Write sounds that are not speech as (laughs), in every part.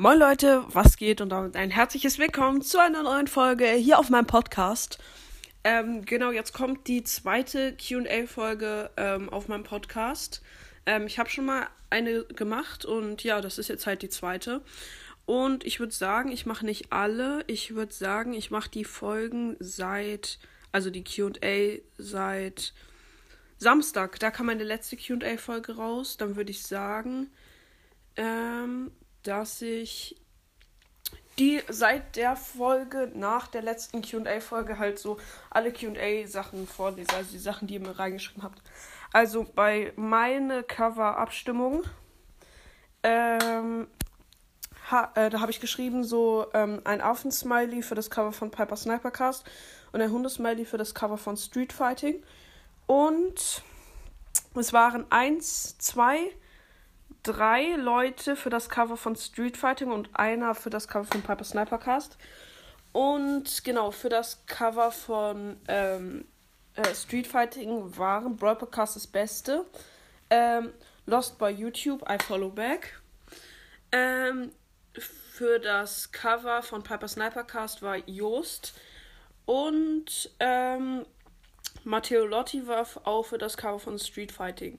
Moin Leute, was geht und damit ein herzliches Willkommen zu einer neuen Folge hier auf meinem Podcast. Ähm, genau, jetzt kommt die zweite QA-Folge ähm, auf meinem Podcast. Ähm, ich habe schon mal eine gemacht und ja, das ist jetzt halt die zweite. Und ich würde sagen, ich mache nicht alle. Ich würde sagen, ich mache die Folgen seit, also die QA seit Samstag. Da kam meine letzte QA-Folge raus. Dann würde ich sagen, ähm, dass ich die seit der Folge nach der letzten QA-Folge halt so alle QA-Sachen vorlese, also die Sachen, die ihr mir reingeschrieben habt. Also bei meine Cover-Abstimmung, ähm, ha, äh, da habe ich geschrieben so ähm, ein Affen-Smiley für das Cover von Piper Snipercast und ein Hundesmiley für das Cover von Street Fighting. Und es waren eins, zwei, drei Leute für das Cover von Street Fighting und einer für das Cover von Piper Snipercast. Und genau, für das Cover von ähm, äh, Street Fighting waren Brawl Podcast das Beste. Ähm, Lost by YouTube, I Follow Back. Ähm, für das Cover von Piper Snipercast war Joost. Und ähm, Matteo Lotti war auch für das Cover von Street Fighting.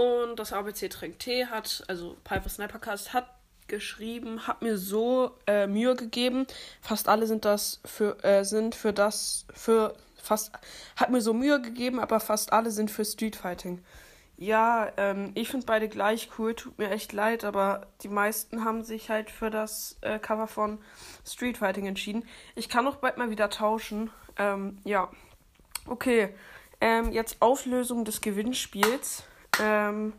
Und das ABC Tränk Tee hat, also Piper Snipercast hat geschrieben, hat mir so äh, Mühe gegeben. Fast alle sind das für äh, sind für das für fast hat mir so Mühe gegeben, aber fast alle sind für Street Fighting. Ja, ähm, ich finde beide gleich cool, tut mir echt leid, aber die meisten haben sich halt für das äh, Cover von Street Fighting entschieden. Ich kann auch bald mal wieder tauschen. Ähm, ja. Okay. Ähm, jetzt Auflösung des Gewinnspiels. Ähm,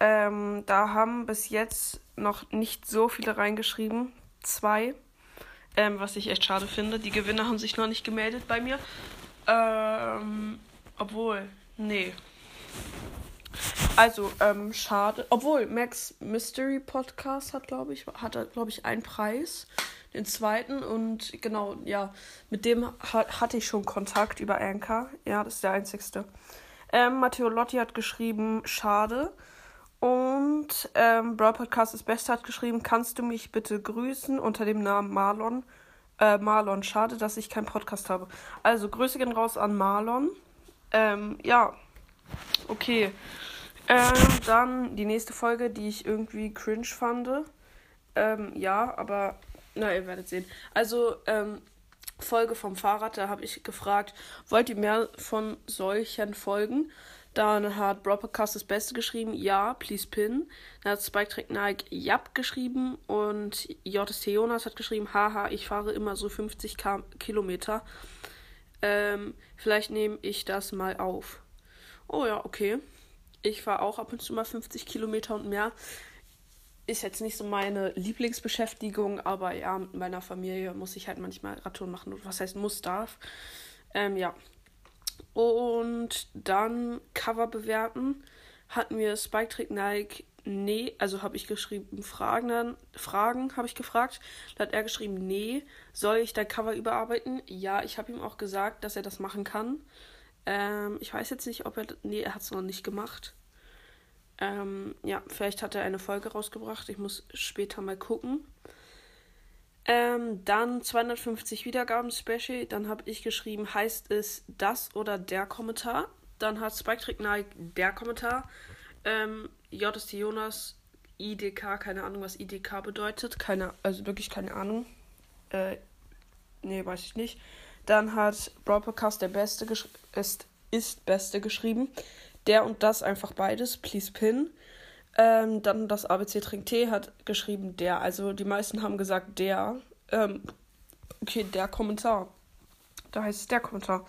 ähm, da haben bis jetzt noch nicht so viele reingeschrieben. Zwei. Ähm, was ich echt schade finde. Die Gewinner haben sich noch nicht gemeldet bei mir. Ähm, obwohl, nee. Also, ähm, schade. Obwohl, Max Mystery Podcast hat, glaube ich, hat, glaube ich, einen Preis. Den zweiten. Und genau, ja, mit dem hat, hatte ich schon Kontakt über Anchor. Ja, das ist der einzigste. Ähm, Matteo Lotti hat geschrieben, schade. Und ähm, Brawl Podcast ist Beste hat geschrieben, kannst du mich bitte grüßen unter dem Namen Marlon. Äh, Marlon, schade, dass ich keinen Podcast habe. Also Grüße gehen raus an Marlon. Ähm, ja. Okay. Ähm, dann die nächste Folge, die ich irgendwie cringe fand. Ähm, ja, aber na, ihr werdet sehen. Also, ähm, Folge vom Fahrrad, da habe ich gefragt, wollt ihr mehr von solchen Folgen? Dann hat Broadcast das Beste geschrieben, ja, please pin. Dann hat Spike Track Nike Jap geschrieben und JST Jonas hat geschrieben, haha, ich fahre immer so 50 K Kilometer. Ähm, vielleicht nehme ich das mal auf. Oh ja, okay. Ich fahre auch ab und zu mal 50 Kilometer und mehr ist jetzt nicht so meine Lieblingsbeschäftigung, aber ja, mit meiner Familie muss ich halt manchmal Radtouren machen. Was heißt muss, darf. Ähm, ja. Und dann Cover bewerten. Hatten wir Spike Trick Nike. Nee, also habe ich geschrieben, Fragen Fragen habe ich gefragt. Da hat er geschrieben, nee, soll ich dein Cover überarbeiten? Ja, ich habe ihm auch gesagt, dass er das machen kann. Ähm, ich weiß jetzt nicht, ob er, nee, er hat es noch nicht gemacht. Ähm, ja, vielleicht hat er eine Folge rausgebracht. Ich muss später mal gucken. Ähm, dann 250 Wiedergaben Special. Dann habe ich geschrieben, heißt es das oder der Kommentar. Dann hat Spike Trick Nike der Kommentar. Ähm, JST Jonas, IDK, keine Ahnung, was IDK bedeutet. Keine, also wirklich keine Ahnung. Äh, nee, weiß ich nicht. Dann hat Broadcast der Beste ist, ist Beste geschrieben. Der und das einfach beides, please pin. Ähm, dann das ABC Trink Tee hat geschrieben der. Also die meisten haben gesagt der. Ähm, okay, der Kommentar. Da heißt es der Kommentar.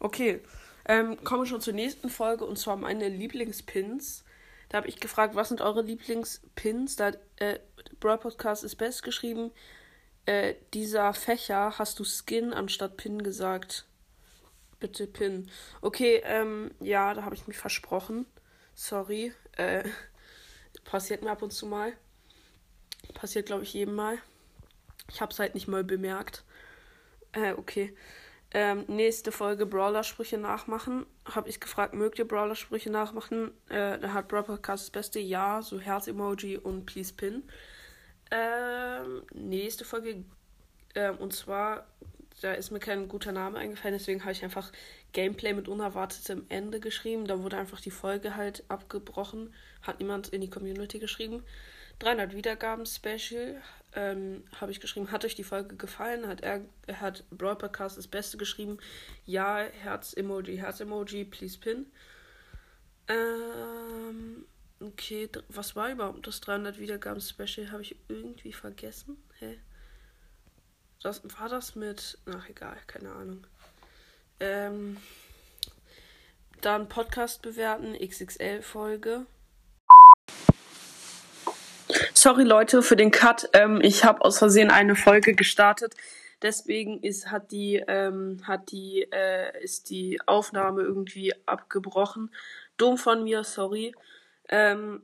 Okay. Ähm, kommen wir schon zur nächsten Folge und zwar meine Lieblingspins. Da habe ich gefragt, was sind eure Lieblingspins? Da hat äh, Brawl Podcast ist best geschrieben. Äh, dieser Fächer hast du Skin anstatt Pin gesagt. Bitte Pin. Okay, ähm, ja, da habe ich mich versprochen. Sorry. Äh, passiert mir ab und zu mal. Passiert, glaube ich, jedem Mal. Ich habe es halt nicht mal bemerkt. Äh, okay. Ähm, nächste Folge Brawler-Sprüche nachmachen. Habe ich gefragt, mögt ihr Brawler-Sprüche nachmachen? Äh, da hat Brawler das Beste Ja, so Herz-Emoji und Please Pin. Ähm, nächste Folge. Ähm, und zwar, da ist mir kein guter Name eingefallen, deswegen habe ich einfach Gameplay mit unerwartetem Ende geschrieben. Da wurde einfach die Folge halt abgebrochen. Hat niemand in die Community geschrieben. 300 Wiedergaben Special ähm, habe ich geschrieben. Hat euch die Folge gefallen? Hat er, hat Brawl Podcast das Beste geschrieben. Ja, Herz-Emoji, Herz-Emoji, please pin. Ähm, okay, was war überhaupt das 300 Wiedergaben Special? Habe ich irgendwie vergessen? Hä? Das, war das mit. Ach, egal, keine Ahnung. Ähm, dann Podcast bewerten, XXL-Folge. Sorry Leute für den Cut. Ähm, ich habe aus Versehen eine Folge gestartet. Deswegen ist hat die ähm, hat die äh, ist die Aufnahme irgendwie abgebrochen. Dumm von mir, sorry. Ähm,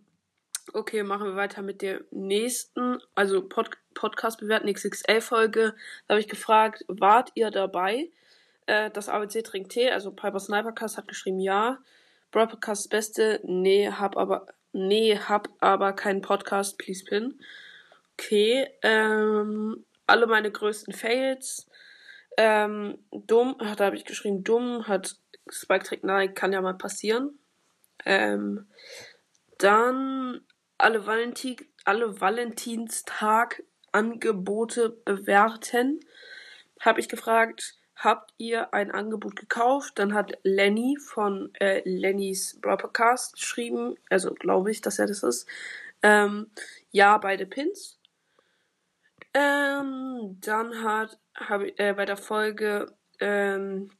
okay, machen wir weiter mit der nächsten, also Pod Podcast bewerten XXL Folge. Da habe ich gefragt, wart ihr dabei? Äh, das ABC trinkt Tee, also Piper Snipercast hat geschrieben ja. Broadcast Beste, nee, hab aber nee, hab aber keinen Podcast, please pin. Okay, ähm, alle meine größten Fails. Ähm, dumm, da habe ich geschrieben, dumm, hat Spike Trick Nike, kann ja mal passieren. Ähm, dann alle, Valentin, alle Valentinstag Angebote bewerten. Habe ich gefragt, habt ihr ein Angebot gekauft? Dann hat Lenny von äh, Lennys Broadcast geschrieben, also glaube ich, dass er das ist. Ähm, ja, beide Pins. Ähm, dann hat habe äh, bei der Folge ähm,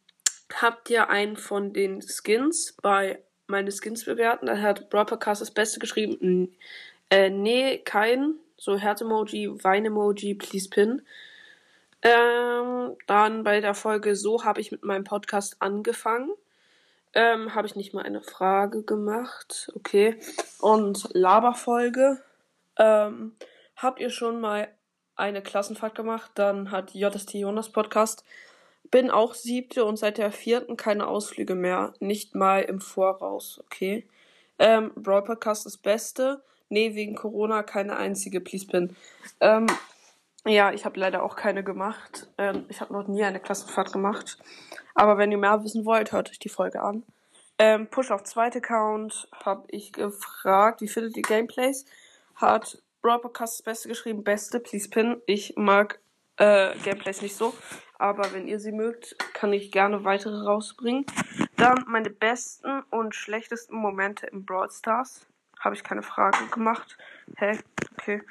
habt ihr einen von den Skins bei meine Skins bewerten. Da hat Broadcast das Beste geschrieben. Äh, nee, kein. So Herz-Emoji, Wein-Emoji, please pin. Ähm, dann bei der Folge So habe ich mit meinem Podcast angefangen. Ähm, habe ich nicht mal eine Frage gemacht. Okay. Und Laberfolge. Ähm, habt ihr schon mal eine Klassenfahrt gemacht? Dann hat JST Jonas Podcast bin auch siebte und seit der vierten keine Ausflüge mehr. Nicht mal im Voraus, okay. Ähm, Brawl Podcast ist Beste. Nee, wegen Corona keine einzige, please bin. Ähm, ja, ich habe leider auch keine gemacht. Ähm, ich habe noch nie eine Klassenfahrt gemacht. Aber wenn ihr mehr wissen wollt, hört euch die Folge an. Ähm, Push auf zweite Account habe ich gefragt, wie findet ihr Gameplays? Hat Brawl Podcast das Beste geschrieben, Beste, please pin. Ich mag äh, Gameplays nicht so. Aber wenn ihr sie mögt, kann ich gerne weitere rausbringen. Dann meine besten und schlechtesten Momente im Brawl Stars. Habe ich keine Frage gemacht. Hä? Okay.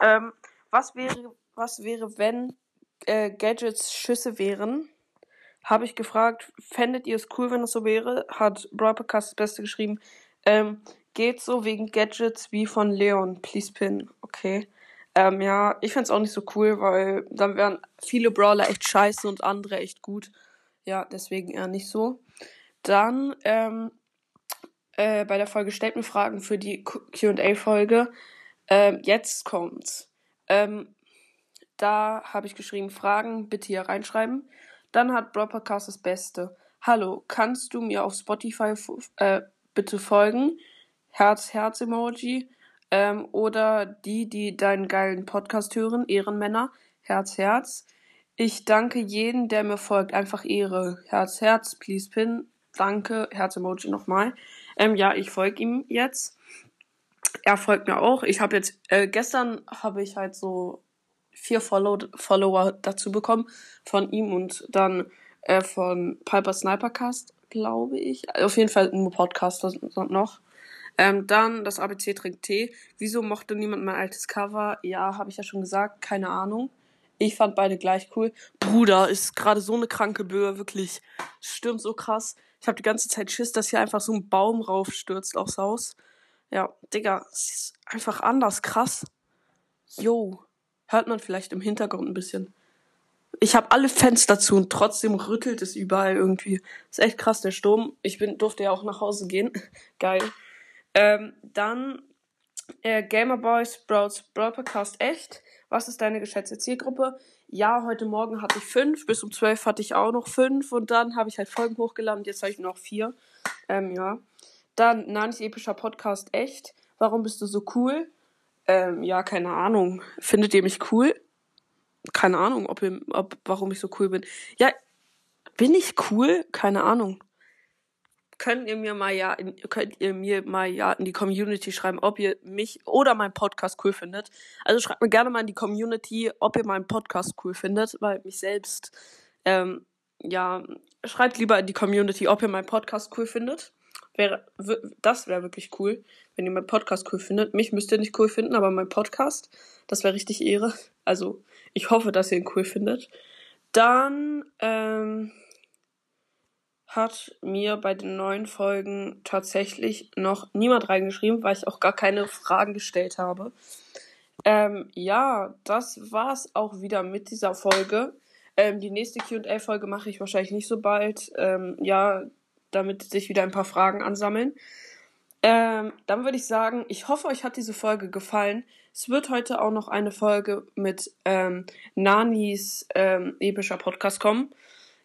Ähm, was wäre, was wäre, wenn äh, Gadgets Schüsse wären? Habe ich gefragt, fändet ihr es cool, wenn das so wäre? Hat Broadcast das Beste geschrieben. Ähm, geht so wegen Gadgets wie von Leon. Please pin. Okay. Ähm, ja, ich find's auch nicht so cool, weil dann wären viele Brawler echt scheiße und andere echt gut. Ja, deswegen eher nicht so. Dann, ähm, äh, bei der Folge stellt mir Fragen für die QA-Folge. Ähm, jetzt kommt's. Ähm, da habe ich geschrieben, Fragen bitte hier reinschreiben. Dann hat Broadcast das Beste. Hallo, kannst du mir auf Spotify äh, bitte folgen? Herz, Herz-Emoji. Ähm, oder die, die deinen geilen Podcast hören, Ehrenmänner, Herz, Herz. Ich danke jeden, der mir folgt. Einfach Ehre. Herz, Herz, please pin. Danke, Herz-Emoji nochmal. Ähm, ja, ich folge ihm jetzt. Er folgt mir auch. Ich habe jetzt, äh, gestern habe ich halt so vier Follow Follower dazu bekommen von ihm und dann äh, von Piper Snipercast, glaube ich. Auf jeden Fall nur Podcast noch. Ähm, dann das ABC trinkt Tee. Wieso mochte niemand mein altes Cover? Ja, habe ich ja schon gesagt, keine Ahnung. Ich fand beide gleich cool. Bruder, ist gerade so eine kranke Böe, wirklich. Stürmt so krass. Ich habe die ganze Zeit Schiss, dass hier einfach so ein Baum raufstürzt aufs Haus. Ja, Digga, es ist einfach anders, krass. Yo, hört man vielleicht im Hintergrund ein bisschen. Ich habe alle Fenster zu und trotzdem rüttelt es überall irgendwie. Ist echt krass, der Sturm. Ich bin, durfte ja auch nach Hause gehen. (laughs) Geil. Ähm, dann äh, Gamerboy Sprouts Brawl Podcast echt. Was ist deine geschätzte Zielgruppe? Ja, heute Morgen hatte ich fünf, bis um zwölf hatte ich auch noch fünf und dann habe ich halt Folgen hochgeladen, jetzt habe ich noch vier. Ähm, ja. Dann Nanis epischer Podcast echt. Warum bist du so cool? Ähm, ja, keine Ahnung. Findet ihr mich cool? Keine Ahnung, ob ihr, ob, warum ich so cool bin. Ja, bin ich cool? Keine Ahnung. Könnt ihr mir mal ja, in, könnt ihr mir mal ja in die Community schreiben, ob ihr mich oder meinen Podcast cool findet. Also schreibt mir gerne mal in die Community, ob ihr meinen Podcast cool findet, weil mich selbst, ähm, ja, schreibt lieber in die Community, ob ihr meinen Podcast cool findet. Wäre, das wäre wirklich cool, wenn ihr meinen Podcast cool findet. Mich müsst ihr nicht cool finden, aber mein Podcast, das wäre richtig Ehre. Also, ich hoffe, dass ihr ihn cool findet. Dann, ähm, hat mir bei den neuen Folgen tatsächlich noch niemand reingeschrieben, weil ich auch gar keine Fragen gestellt habe. Ähm, ja, das war's auch wieder mit dieser Folge. Ähm, die nächste QA-Folge mache ich wahrscheinlich nicht so bald. Ähm, ja, damit sich wieder ein paar Fragen ansammeln. Ähm, dann würde ich sagen, ich hoffe, euch hat diese Folge gefallen. Es wird heute auch noch eine Folge mit ähm, Nanis ähm, epischer Podcast kommen.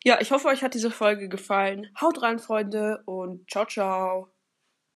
Ja, ich hoffe, euch hat diese Folge gefallen. Haut rein, Freunde, und ciao, ciao.